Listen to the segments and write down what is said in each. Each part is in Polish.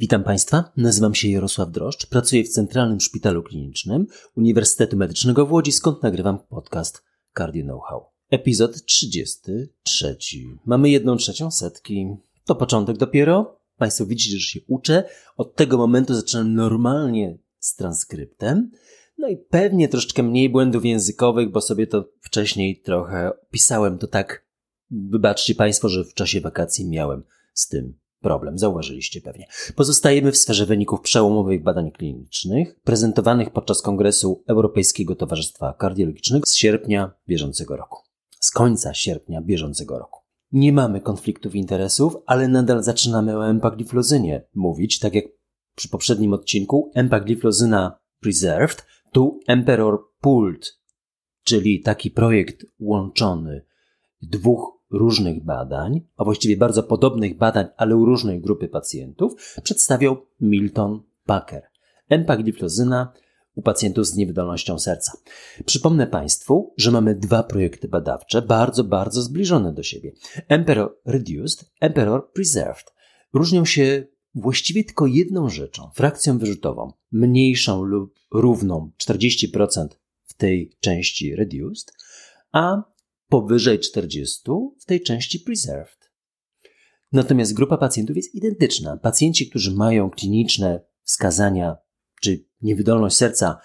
Witam Państwa, nazywam się Jarosław Droszcz, pracuję w Centralnym Szpitalu Klinicznym Uniwersytetu Medycznego w Łodzi, skąd nagrywam podcast Cardio Know-how. Epizod 33. Mamy jedną trzecią setki. To początek dopiero. Państwo widzicie, że się uczę. Od tego momentu zaczynam normalnie z transkryptem. No i pewnie troszeczkę mniej błędów językowych, bo sobie to wcześniej trochę pisałem to tak. Wybaczcie Państwo, że w czasie wakacji miałem z tym problem, zauważyliście pewnie. Pozostajemy w sferze wyników przełomowych badań klinicznych, prezentowanych podczas Kongresu Europejskiego Towarzystwa Kardiologicznego z sierpnia bieżącego roku. Z końca sierpnia bieżącego roku. Nie mamy konfliktów interesów, ale nadal zaczynamy o empagliflozynie mówić, tak jak przy poprzednim odcinku. Empagliflozyna Preserved tu Emperor Pooled, czyli taki projekt łączony dwóch różnych badań, a właściwie bardzo podobnych badań, ale u różnej grupy pacjentów, przedstawiał Milton Packer. Empagliflozyna u pacjentów z niewydolnością serca. Przypomnę Państwu, że mamy dwa projekty badawcze, bardzo, bardzo zbliżone do siebie. Emperor Reduced, Emperor Preserved. Różnią się właściwie tylko jedną rzeczą, frakcją wyrzutową, mniejszą lub równą 40% w tej części Reduced, a powyżej 40 w tej części preserved. Natomiast grupa pacjentów jest identyczna. Pacjenci, którzy mają kliniczne wskazania czy niewydolność serca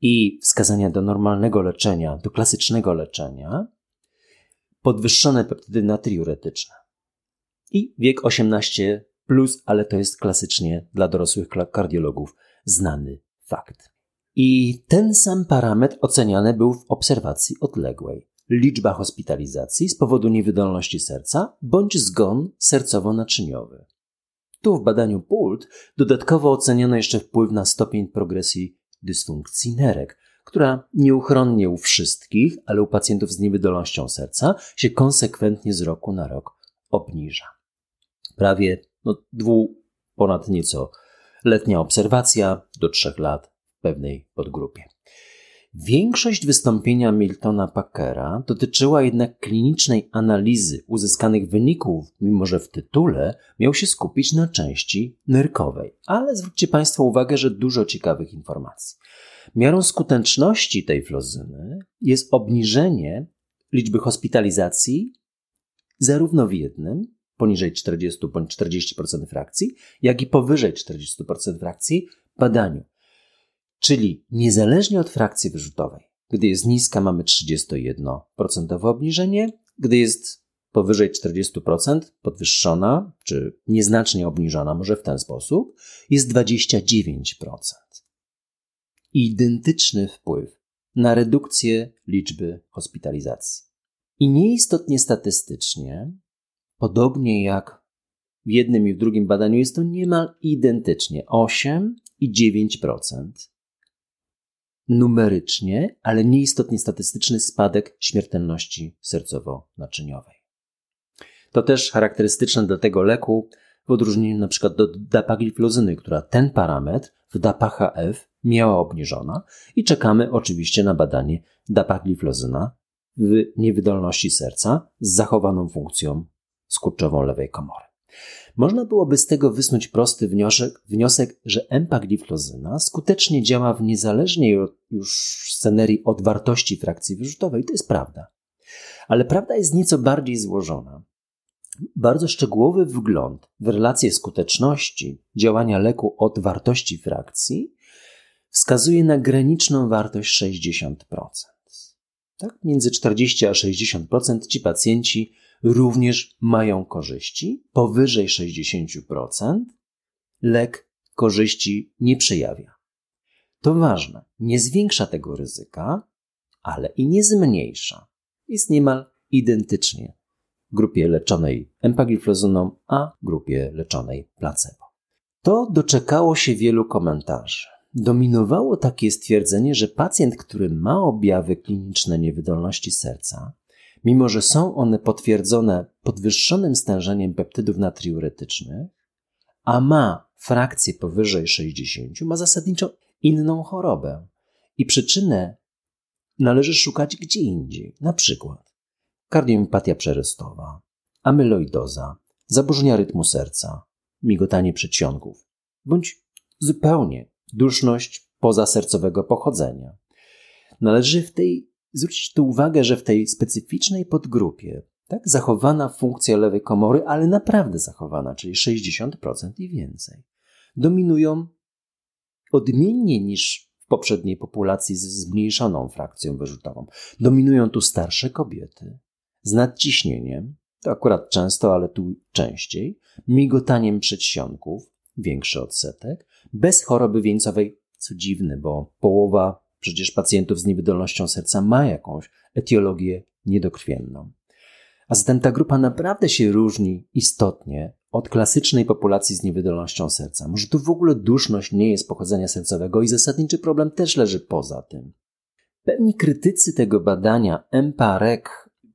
i wskazania do normalnego leczenia, do klasycznego leczenia, podwyższone peptydy natriuretyczne. I wiek 18 plus, ale to jest klasycznie dla dorosłych kardiologów znany fakt. I ten sam parametr oceniany był w obserwacji odległej liczba hospitalizacji z powodu niewydolności serca bądź zgon sercowo-naczyniowy. Tu w badaniu PULT dodatkowo oceniono jeszcze wpływ na stopień progresji dysfunkcji nerek, która nieuchronnie u wszystkich, ale u pacjentów z niewydolnością serca się konsekwentnie z roku na rok obniża. Prawie no, dwu, ponad nieco letnia obserwacja do trzech lat w pewnej podgrupie. Większość wystąpienia Miltona Packera dotyczyła jednak klinicznej analizy uzyskanych wyników, mimo że w tytule miał się skupić na części nerkowej. Ale zwróćcie Państwo uwagę, że dużo ciekawych informacji. Miarą skuteczności tej flozyny jest obniżenie liczby hospitalizacji zarówno w jednym, poniżej 40 bądź 40% frakcji, jak i powyżej 40% frakcji badaniu. Czyli niezależnie od frakcji wyrzutowej, gdy jest niska, mamy 31% obniżenie, gdy jest powyżej 40%, podwyższona, czy nieznacznie obniżona, może w ten sposób, jest 29%. Identyczny wpływ na redukcję liczby hospitalizacji. I nieistotnie statystycznie, podobnie jak w jednym i w drugim badaniu, jest to niemal identycznie 8 i 9% numerycznie, ale nieistotnie statystyczny spadek śmiertelności sercowo-naczyniowej. To też charakterystyczne dla tego leku w odróżnieniu przykład do dapagliflozyny, która ten parametr w DAPA-HF miała obniżona i czekamy oczywiście na badanie dapagliflozyna w niewydolności serca z zachowaną funkcją skurczową lewej komory. Można byłoby z tego wysnuć prosty wniosek, wniosek że empagliflozyna skutecznie działa w niezależnej już scenerii od wartości frakcji wyrzutowej. To jest prawda. Ale prawda jest nieco bardziej złożona. Bardzo szczegółowy wgląd w relację skuteczności działania leku od wartości frakcji wskazuje na graniczną wartość 60%. Tak? Między 40 a 60% ci pacjenci również mają korzyści. Powyżej 60% lek korzyści nie przejawia. To ważne, nie zwiększa tego ryzyka, ale i nie zmniejsza. Jest niemal identycznie grupie leczonej empagliflozyną, a grupie leczonej placebo. To doczekało się wielu komentarzy. Dominowało takie stwierdzenie, że pacjent, który ma objawy kliniczne niewydolności serca, mimo że są one potwierdzone podwyższonym stężeniem peptydów natriuretycznych, a ma frakcję powyżej 60, ma zasadniczo inną chorobę. I przyczynę należy szukać gdzie indziej, na przykład kardiomyopatia przerystowa, amyloidoza, zaburzenia rytmu serca, migotanie przedsionków, bądź zupełnie duszność pozasercowego pochodzenia. Należy w tej zwrócić tu uwagę, że w tej specyficznej podgrupie tak, zachowana funkcja lewej komory, ale naprawdę zachowana, czyli 60% i więcej, dominują odmiennie niż w poprzedniej populacji z zmniejszoną frakcją wyrzutową. Dominują tu starsze kobiety z nadciśnieniem, to akurat często, ale tu częściej, migotaniem przedsionków, większy odsetek, bez choroby wieńcowej, co dziwne, bo połowa przecież pacjentów z niewydolnością serca ma jakąś etiologię niedokrwienną. A zatem ta grupa naprawdę się różni istotnie od klasycznej populacji z niewydolnością serca. Może tu w ogóle duszność nie jest pochodzenia sercowego i zasadniczy problem też leży poza tym. Pewni krytycy tego badania MPAREC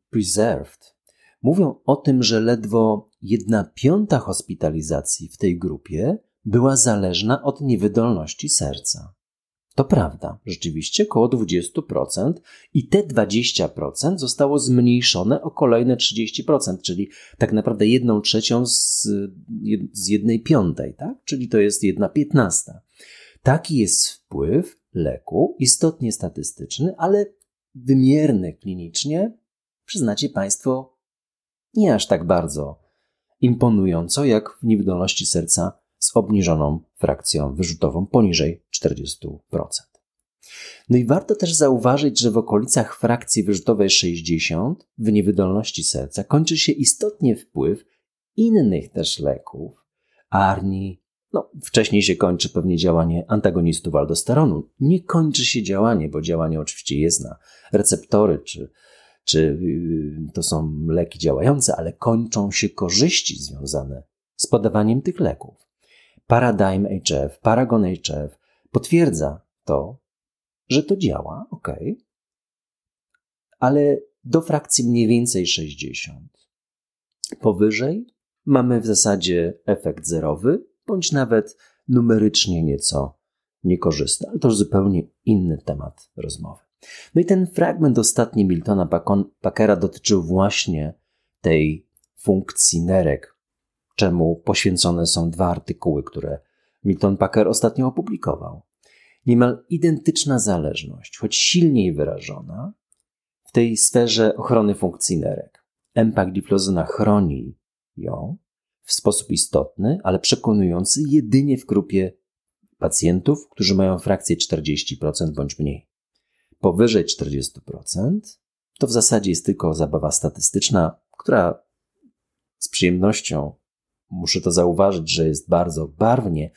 Preserved mówią o tym, że ledwo jedna piąta hospitalizacji w tej grupie była zależna od niewydolności serca. To prawda, rzeczywiście około 20% i te 20% zostało zmniejszone o kolejne 30%, czyli tak naprawdę jedną trzecią z, z jednej piątej, tak? czyli to jest jedna piętnasta. Taki jest wpływ leku, istotnie statystyczny, ale wymierny klinicznie, przyznacie Państwo, nie aż tak bardzo imponująco jak w niewydolności serca z obniżoną frakcją wyrzutową poniżej 40%. No i warto też zauważyć, że w okolicach frakcji wyrzutowej 60 w niewydolności serca kończy się istotnie wpływ innych też leków, arni, no, wcześniej się kończy pewnie działanie antagonistów aldosteronu. Nie kończy się działanie, bo działanie oczywiście jest na receptory, czy, czy yy, to są leki działające, ale kończą się korzyści związane z podawaniem tych leków. Paradigm HF, Paragon HF potwierdza to, że to działa, ok, ale do frakcji mniej więcej 60. Powyżej mamy w zasadzie efekt zerowy, bądź nawet numerycznie nieco niekorzystny, ale to już zupełnie inny temat rozmowy. No i ten fragment ostatni Miltona Packera dotyczył właśnie tej funkcji nerek czemu poświęcone są dwa artykuły, które Milton Packer ostatnio opublikował. Niemal identyczna zależność, choć silniej wyrażona, w tej sferze ochrony funkcji nerek. Empagliflozyna chroni ją w sposób istotny, ale przekonujący jedynie w grupie pacjentów, którzy mają frakcję 40% bądź mniej. Powyżej 40% to w zasadzie jest tylko zabawa statystyczna, która z przyjemnością muszę to zauważyć, że jest bardzo barwnie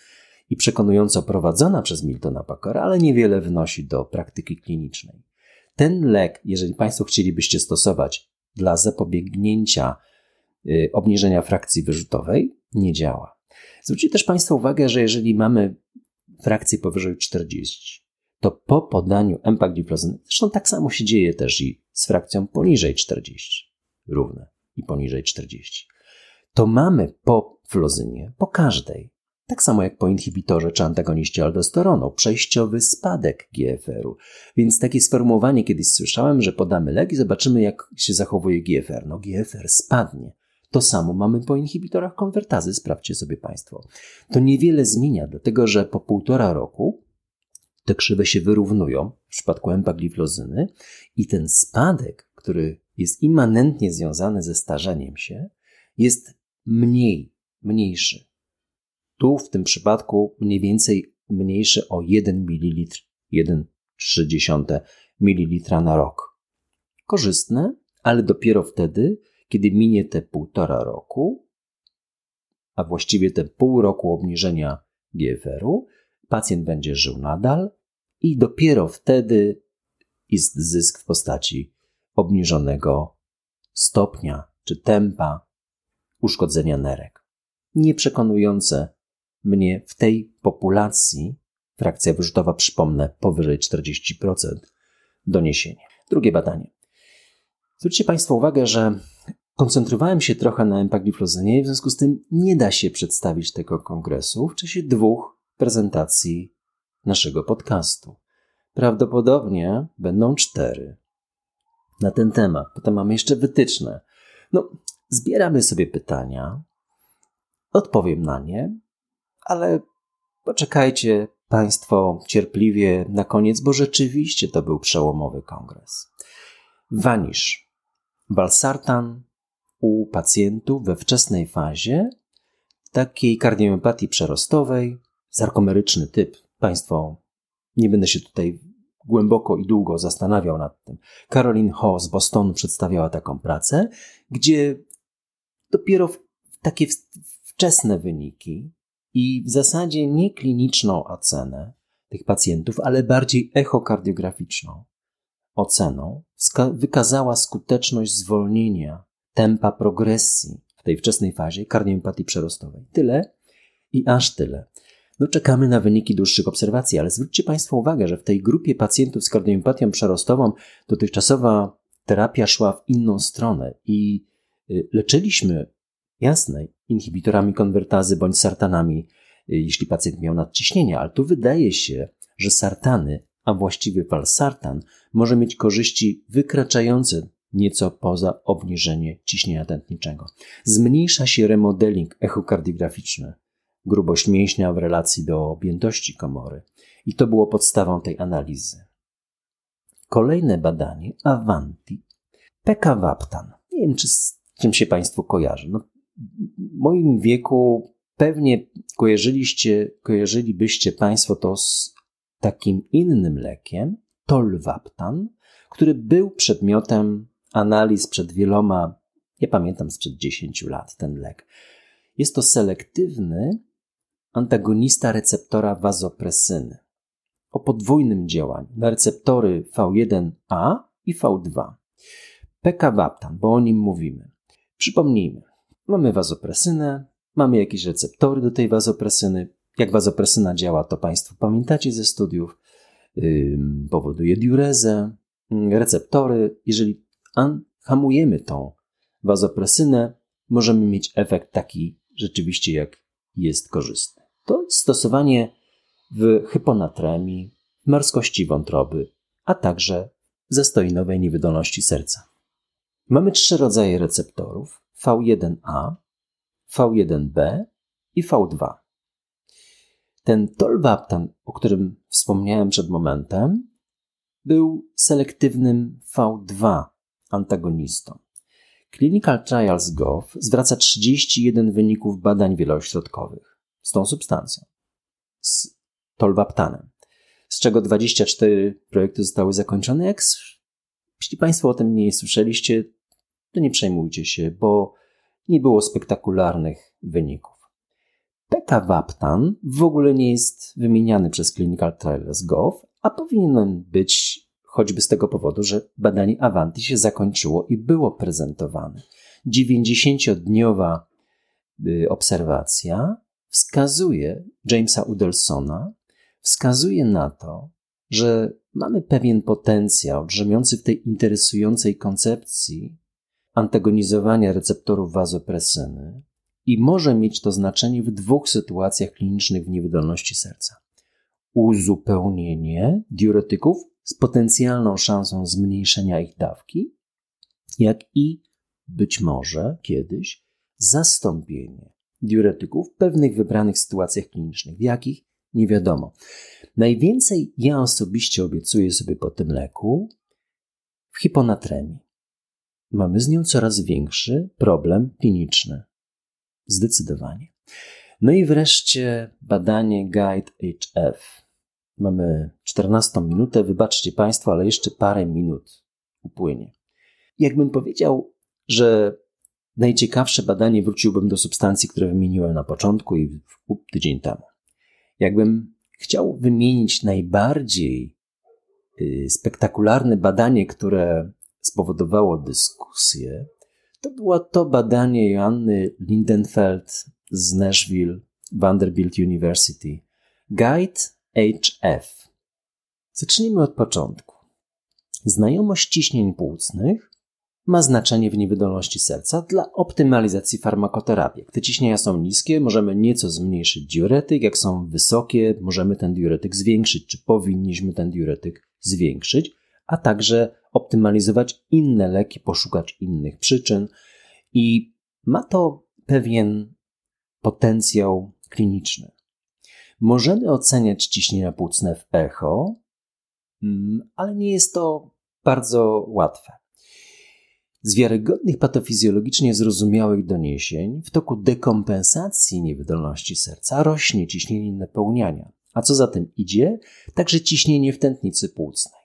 i przekonująco prowadzona przez Miltona Packera, ale niewiele wnosi do praktyki klinicznej. Ten lek, jeżeli Państwo chcielibyście stosować dla zapobiegnięcia y, obniżenia frakcji wyrzutowej, nie działa. Zwróćcie też Państwo uwagę, że jeżeli mamy frakcję powyżej 40, to po podaniu empagliflozyny, zresztą tak samo się dzieje też i z frakcją poniżej 40, równe i poniżej 40, to mamy po flozynie, po każdej, tak samo jak po inhibitorze czy antagoniście aldosteronu, przejściowy spadek GFR-u. Więc takie sformułowanie kiedyś słyszałem, że podamy lek i zobaczymy, jak się zachowuje GFR. No, GFR spadnie. To samo mamy po inhibitorach konwertazy, sprawdźcie sobie Państwo. To niewiele zmienia, dlatego że po półtora roku te krzywe się wyrównują w przypadku empagliflozyny i ten spadek, który jest immanentnie związany ze starzeniem się, jest mniej, mniejszy. Tu w tym przypadku mniej więcej mniejszy o 1 ml, 1,3 ml na rok. Korzystne, ale dopiero wtedy, kiedy minie te półtora roku, a właściwie te pół roku obniżenia GFR-u, pacjent będzie żył nadal i dopiero wtedy jest zysk w postaci obniżonego stopnia czy tempa uszkodzenia nerek. Nieprzekonujące mnie w tej populacji, frakcja wyrzutowa, przypomnę, powyżej 40% doniesienie. Drugie badanie. Zwróćcie Państwo uwagę, że koncentrowałem się trochę na empagliflozynie w związku z tym nie da się przedstawić tego kongresu w czasie dwóch prezentacji naszego podcastu. Prawdopodobnie będą cztery na ten temat. Potem mamy jeszcze wytyczne. No, Zbieramy sobie pytania, odpowiem na nie, ale Poczekajcie Państwo cierpliwie na koniec, bo rzeczywiście to był przełomowy kongres. Wanisz. Valsartan u pacjentów we wczesnej fazie takiej kardiomiopatii przerostowej, sarkomeryczny typ. Państwo, nie będę się tutaj głęboko i długo zastanawiał nad tym. Caroline Ho z Bostonu przedstawiała taką pracę, gdzie dopiero takie wczesne wyniki i w zasadzie nie kliniczną ocenę tych pacjentów, ale bardziej echokardiograficzną oceną wykazała skuteczność zwolnienia tempa progresji w tej wczesnej fazie kardiomiopatii przerostowej. Tyle i aż tyle. No czekamy na wyniki dłuższych obserwacji, ale zwróćcie Państwo uwagę, że w tej grupie pacjentów z kardiomiopatii przerostową dotychczasowa terapia szła w inną stronę i leczyliśmy, jasne, inhibitorami konwertazy bądź sartanami, y, jeśli pacjent miał nadciśnienie, ale tu wydaje się, że sartany, a właściwie valsartan, może mieć korzyści wykraczające nieco poza obniżenie ciśnienia tętniczego. Zmniejsza się remodeling echokardiograficzny, grubość mięśnia w relacji do objętości komory. I to było podstawą tej analizy. Kolejne badanie, Avanti, Pekawaptan. Nie wiem, czy czym się Państwu kojarzy. No, w moim wieku pewnie kojarzyliście, kojarzylibyście Państwo to z takim innym lekiem, Tolvaptan, który był przedmiotem analiz przed wieloma, nie pamiętam sprzed 10 lat ten lek. Jest to selektywny antagonista receptora wazopresyny o podwójnym działaniu na receptory V1A i V2. Pekawaptan, bo o nim mówimy. Przypomnijmy, mamy wazopresynę, mamy jakieś receptory do tej wazopresyny. Jak wazopresyna działa, to Państwo pamiętacie ze studiów. Powoduje diurezę. Receptory, jeżeli hamujemy tą wazopresynę, możemy mieć efekt taki rzeczywiście, jak jest korzystny. To jest stosowanie w hyponatremii, w marskości wątroby, a także zastoinowej niewydolności serca. Mamy trzy rodzaje receptorów: V1A, V1B i V2. Ten tolvaptan, o którym wspomniałem przed momentem, był selektywnym V2 antagonistą. Clinical Trials Gov zwraca 31 wyników badań wielośrodkowych z tą substancją, z tolvaptanem, z czego 24 projekty zostały zakończone. Jak, jeśli Państwo o tym nie słyszeliście, to nie przejmujcie się, bo nie było spektakularnych wyników. Pekawaptan w ogóle nie jest wymieniany przez Clinical Trials Gov, a powinien być choćby z tego powodu, że badanie Avanti się zakończyło i było prezentowane. 90-dniowa y, obserwacja wskazuje Jamesa Udelsona, wskazuje na to, że mamy pewien potencjał drzemiący w tej interesującej koncepcji antagonizowania receptorów wazopresyny i może mieć to znaczenie w dwóch sytuacjach klinicznych w niewydolności serca. Uzupełnienie diuretyków z potencjalną szansą zmniejszenia ich dawki, jak i być może kiedyś zastąpienie diuretyków w pewnych wybranych sytuacjach klinicznych. W jakich? Nie wiadomo. Najwięcej ja osobiście obiecuję sobie po tym leku w hiponatremii. Mamy z nią coraz większy problem kliniczny. Zdecydowanie. No i wreszcie badanie Guide HF. Mamy 14 minutę, wybaczcie Państwo, ale jeszcze parę minut upłynie. Jakbym powiedział, że najciekawsze badanie wróciłbym do substancji, które wymieniłem na początku i tydzień temu. Jakbym chciał wymienić najbardziej y, spektakularne badanie, które spowodowało dyskusję, to było to badanie Joanny Lindenfeld z Nashville Vanderbilt University. Guide HF. Zacznijmy od początku. Znajomość ciśnień płucnych ma znaczenie w niewydolności serca dla optymalizacji farmakoterapii. Te ciśnienia są niskie, możemy nieco zmniejszyć diuretyk, jak są wysokie, możemy ten diuretyk zwiększyć, czy powinniśmy ten diuretyk zwiększyć, a także optymalizować inne leki, poszukać innych przyczyn i ma to pewien potencjał kliniczny. Możemy oceniać ciśnienia płucne w echo, mm, ale nie jest to bardzo łatwe. Z wiarygodnych patofizjologicznie zrozumiałych doniesień w toku dekompensacji niewydolności serca rośnie ciśnienie napełniania, a co za tym idzie, także ciśnienie w tętnicy płucnej.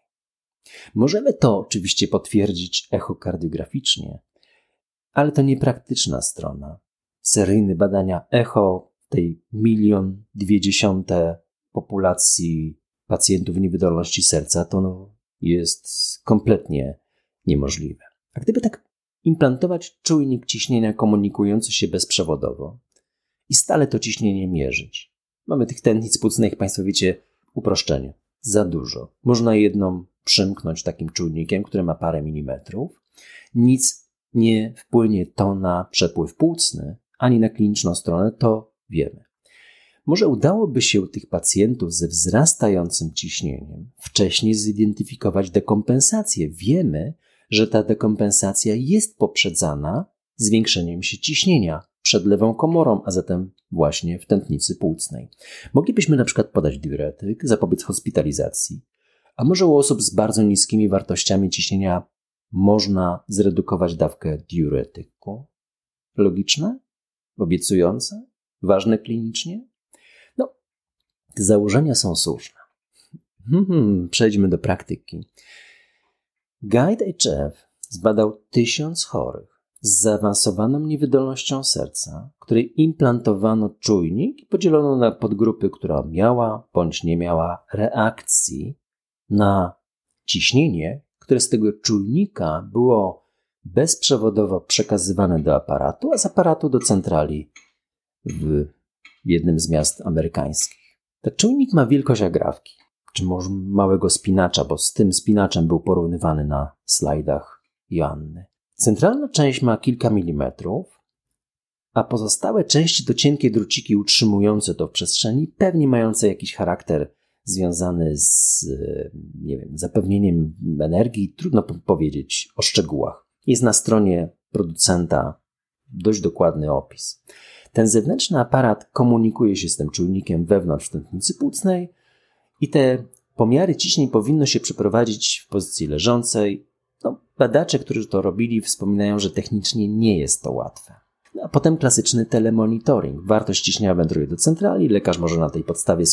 Możemy to oczywiście potwierdzić echokardiograficznie, ale to niepraktyczna strona. Seryjne badania echo tej milion dwie dziesiąte populacji pacjentów niewydolności serca to jest kompletnie niemożliwe. A gdyby tak implantować czujnik ciśnienia komunikujący się bezprzewodowo i stale to ciśnienie mierzyć, mamy tych tętnic płucnych, Państwo wiecie, uproszczenie. Za dużo. Można jedną przymknąć takim czujnikiem, który ma parę milimetrów. Nic nie wpłynie to na przepływ płucny, ani na kliniczną stronę, to wiemy. Może udałoby się tych pacjentów ze wzrastającym ciśnieniem wcześniej zidentyfikować dekompensację. Wiemy, że ta dekompensacja jest poprzedzana zwiększeniem się ciśnienia przed lewą komorą, a zatem właśnie w tętnicy płucnej. Moglibyśmy na przykład podać diuretyk, zapobiec hospitalizacji, a może u osób z bardzo niskimi wartościami ciśnienia można zredukować dawkę diuretyku? Logiczne? Obiecujące? Ważne klinicznie? No, założenia są słuszne. Hmm, przejdźmy do praktyki. Guide HF zbadał tysiąc chorych z zaawansowaną niewydolnością serca, której implantowano czujnik i podzielono na podgrupy, która miała bądź nie miała reakcji na ciśnienie, które z tego czujnika było bezprzewodowo przekazywane do aparatu, a z aparatu do centrali w jednym z miast amerykańskich. Ten czujnik ma wielkość agrawki, czy może małego spinacza, bo z tym spinaczem był porównywany na slajdach Joanny. Centralna część ma kilka milimetrów, a pozostałe części to cienkie druciki utrzymujące to w przestrzeni, pewnie mające jakiś charakter związany z nie wiem, zapewnieniem energii. Trudno powiedzieć o szczegółach. Jest na stronie producenta dość dokładny opis. Ten zewnętrzny aparat komunikuje się z tym czujnikiem wewnątrz tętnicy płucnej i te pomiary ciśnień powinno się przeprowadzić w pozycji leżącej. No, badacze, którzy to robili, wspominają, że technicznie nie jest to łatwe. A potem klasyczny telemonitoring. Wartość ciśnienia wędruje do centrali, lekarz może na tej podstawie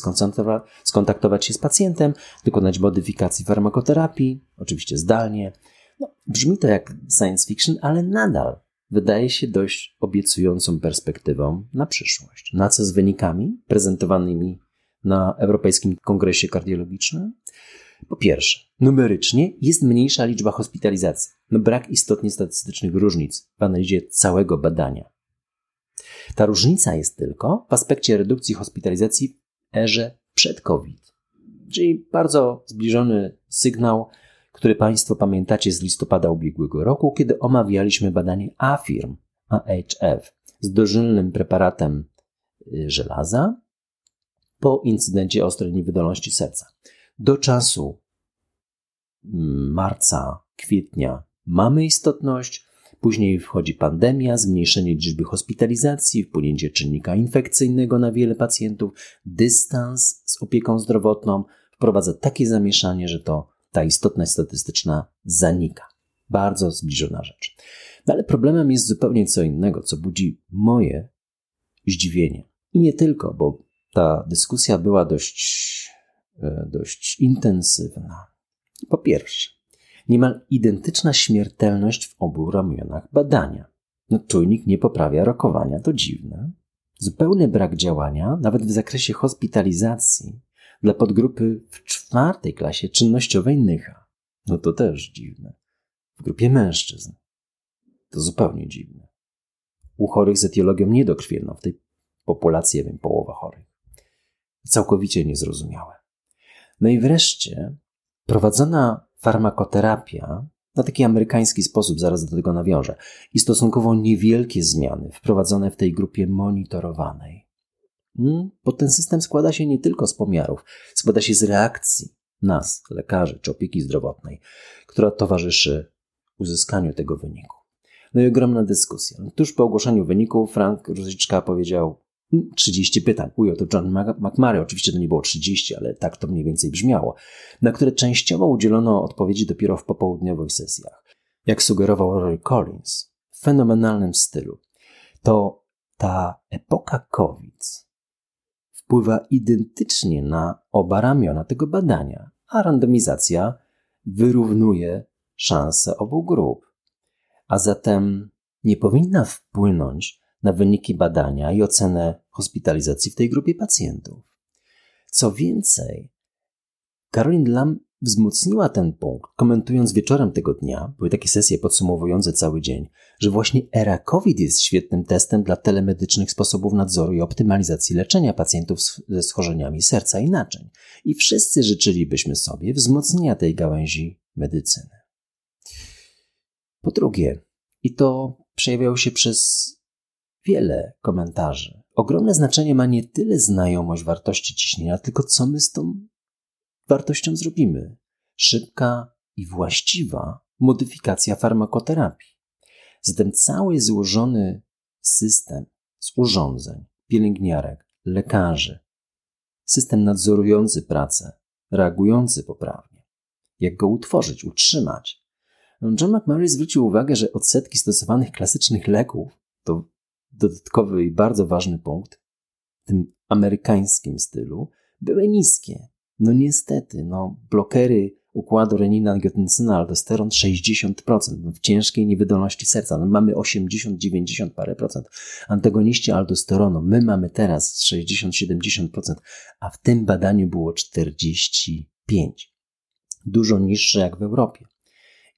skontaktować się z pacjentem, dokonać modyfikacji farmakoterapii, oczywiście zdalnie. No, brzmi to jak science fiction, ale nadal wydaje się dość obiecującą perspektywą na przyszłość. Na co z wynikami prezentowanymi na Europejskim Kongresie Kardiologicznym? Po pierwsze, numerycznie jest mniejsza liczba hospitalizacji. No brak istotnie statystycznych różnic w analizie całego badania. Ta różnica jest tylko w aspekcie redukcji hospitalizacji w erze przed COVID. Czyli bardzo zbliżony sygnał który Państwo pamiętacie z listopada ubiegłego roku, kiedy omawialiśmy badanie AFIRM, AHF, z dożylnym preparatem y, żelaza po incydencie ostrej niewydolności serca. Do czasu mm, marca, kwietnia mamy istotność, później wchodzi pandemia, zmniejszenie liczby hospitalizacji, wpłynięcie czynnika infekcyjnego na wiele pacjentów, dystans z opieką zdrowotną wprowadza takie zamieszanie, że to ta istotność statystyczna zanika. Bardzo zbliżona rzecz. No ale problemem jest zupełnie co innego, co budzi moje zdziwienie. I nie tylko, bo ta dyskusja była dość, e, dość intensywna. Po pierwsze, niemal identyczna śmiertelność w obu ramionach badania. No, czujnik nie poprawia rokowania, to dziwne. Zupełny brak działania, nawet w zakresie hospitalizacji, dla podgrupy w czwartej klasie czynnościowej Nycha. No to też dziwne. W grupie mężczyzn. To zupełnie dziwne. U chorych z etiologią niedokrwienną, w tej populacji, ja wiem, połowa chorych. Całkowicie niezrozumiałe. No i wreszcie prowadzona farmakoterapia na taki amerykański sposób, zaraz do tego nawiążę, i stosunkowo niewielkie zmiany wprowadzone w tej grupie monitorowanej Hmm? Bo ten system składa się nie tylko z pomiarów, składa się z reakcji nas, lekarzy czy opieki zdrowotnej, która towarzyszy uzyskaniu tego wyniku. No i ogromna dyskusja. Tuż po ogłoszeniu wyniku Frank Różyczka powiedział: 30 pytań. Ujął to John McMurray. Oczywiście to nie było 30, ale tak to mniej więcej brzmiało. Na które częściowo udzielono odpowiedzi dopiero w popołudniowych sesjach. Jak sugerował Roy Collins, w fenomenalnym stylu. To ta epoka COVID wpływa identycznie na oba ramiona tego badania, a randomizacja wyrównuje szanse obu grup. A zatem nie powinna wpłynąć na wyniki badania i ocenę hospitalizacji w tej grupie pacjentów. Co więcej, Caroline Lam wzmocniła ten punkt, komentując wieczorem tego dnia, były takie sesje podsumowujące cały dzień, że właśnie era COVID jest świetnym testem dla telemedycznych sposobów nadzoru i optymalizacji leczenia pacjentów ze schorzeniami serca i naczyń. I wszyscy życzylibyśmy sobie wzmocnienia tej gałęzi medycyny. Po drugie, i to przejawiało się przez wiele komentarzy. Ogromne znaczenie ma nie tyle znajomość wartości ciśnienia, tylko co my z tą wartością zrobimy. Szybka i właściwa modyfikacja farmakoterapii. Zatem cały złożony system z urządzeń, pielęgniarek, lekarzy, system nadzorujący pracę, reagujący poprawnie, jak go utworzyć, utrzymać. John McMurray zwrócił uwagę, że odsetki stosowanych klasycznych leków to dodatkowy i bardzo ważny punkt w tym amerykańskim stylu były niskie. No niestety, no blokery układu renina-angiotensyna, aldosteron 60%, no w ciężkiej niewydolności serca. No mamy 80, 90 parę procent. Antagoniści aldosteronu, my mamy teraz 60-70%, a w tym badaniu było 45. Dużo niższe jak w Europie.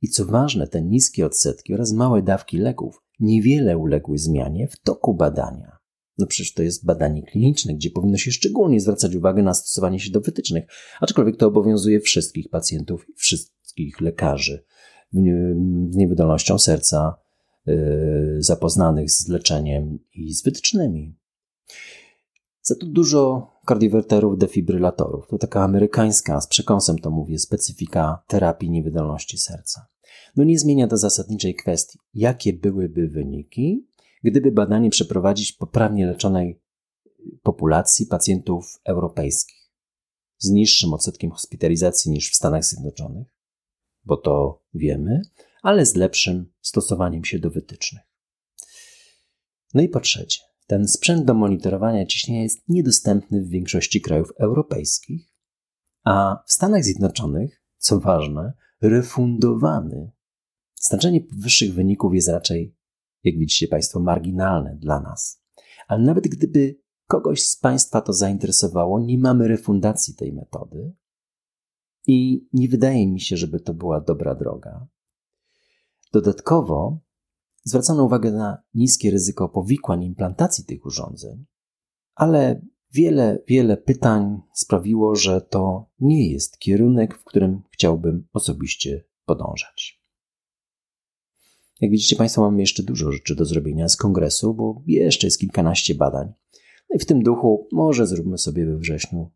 I co ważne, te niskie odsetki oraz małe dawki leków niewiele uległy zmianie w toku badania. No przecież to jest badanie kliniczne, gdzie powinno się szczególnie zwracać uwagę na stosowanie się do wytycznych, aczkolwiek to obowiązuje wszystkich pacjentów i wszystkich lekarzy z niewydolnością serca, yy, zapoznanych z leczeniem i z wytycznymi. Za to dużo kardiowerterów, defibrylatorów. To taka amerykańska, z przekąsem to mówię, specyfika terapii niewydolności serca. No nie zmienia to zasadniczej kwestii, jakie byłyby wyniki, gdyby badanie przeprowadzić poprawnie leczonej populacji pacjentów europejskich z niższym odsetkiem hospitalizacji niż w Stanach Zjednoczonych, bo to wiemy, ale z lepszym stosowaniem się do wytycznych. No i po trzecie, ten sprzęt do monitorowania ciśnienia jest niedostępny w większości krajów europejskich, a w Stanach Zjednoczonych, co ważne, refundowany. Znaczenie wyższych wyników jest raczej, jak widzicie Państwo, marginalne dla nas. Ale nawet gdyby kogoś z Państwa to zainteresowało, nie mamy refundacji tej metody i nie wydaje mi się, żeby to była dobra droga. Dodatkowo zwracano uwagę na niskie ryzyko powikłań implantacji tych urządzeń, ale wiele, wiele pytań sprawiło, że to nie jest kierunek, w którym chciałbym osobiście podążać. Jak widzicie Państwo, mamy jeszcze dużo rzeczy do zrobienia z kongresu, bo jeszcze jest kilkanaście badań. No i w tym duchu może zróbmy sobie we wrześniu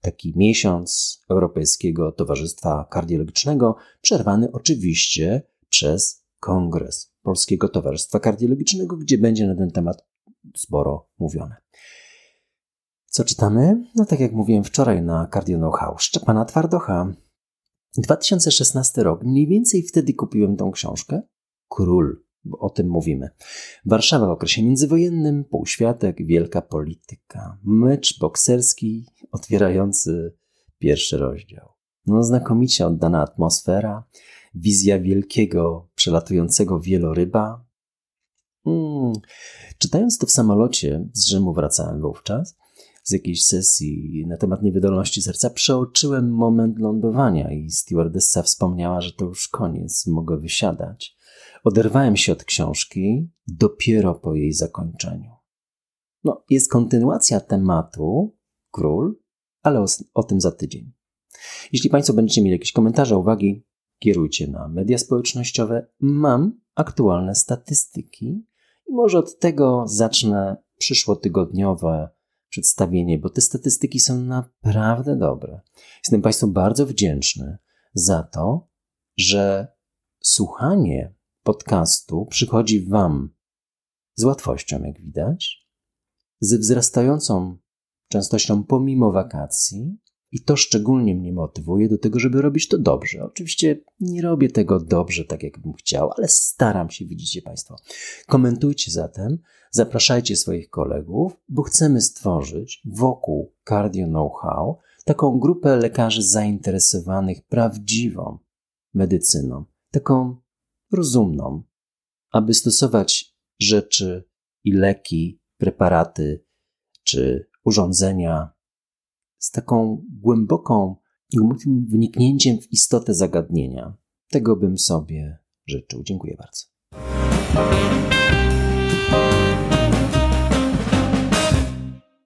taki miesiąc Europejskiego Towarzystwa Kardiologicznego, przerwany oczywiście przez kongres Polskiego Towarzystwa Kardiologicznego, gdzie będzie na ten temat sporo mówione. Co czytamy? No tak jak mówiłem wczoraj na Cardio Know-how, Szczepana Twardocha. 2016 rok, mniej więcej wtedy kupiłem tą książkę. Król, bo o tym mówimy. Warszawa w okresie międzywojennym, półświatek, wielka polityka. Mecz bokserski otwierający pierwszy rozdział. No znakomicie oddana atmosfera, wizja wielkiego, przelatującego wieloryba. Hmm. Czytając to w samolocie, z Rzymu wracałem wówczas, z jakiejś sesji na temat niewydolności serca, przeoczyłem moment lądowania i stewardessa wspomniała, że to już koniec, mogę wysiadać. Oderwałem się od książki dopiero po jej zakończeniu. No, jest kontynuacja tematu Król, ale o, o tym za tydzień. Jeśli Państwo będziecie mieli jakieś komentarze, uwagi, kierujcie na media społecznościowe. Mam aktualne statystyki i może od tego zacznę przyszłotygodniowe przedstawienie, bo te statystyki są naprawdę dobre. Jestem Państwu bardzo wdzięczny za to, że słuchanie podcastu przychodzi Wam z łatwością, jak widać, ze wzrastającą częstością pomimo wakacji. I to szczególnie mnie motywuje do tego, żeby robić to dobrze. Oczywiście nie robię tego dobrze, tak jakbym chciał, ale staram się, widzicie Państwo. Komentujcie zatem, zapraszajcie swoich kolegów, bo chcemy stworzyć wokół Cardio Know-how taką grupę lekarzy zainteresowanych prawdziwą medycyną, taką rozumną, aby stosować rzeczy i leki, preparaty czy urządzenia z taką głęboką, głębokim wniknięciem w istotę zagadnienia. Tego bym sobie życzył. Dziękuję bardzo.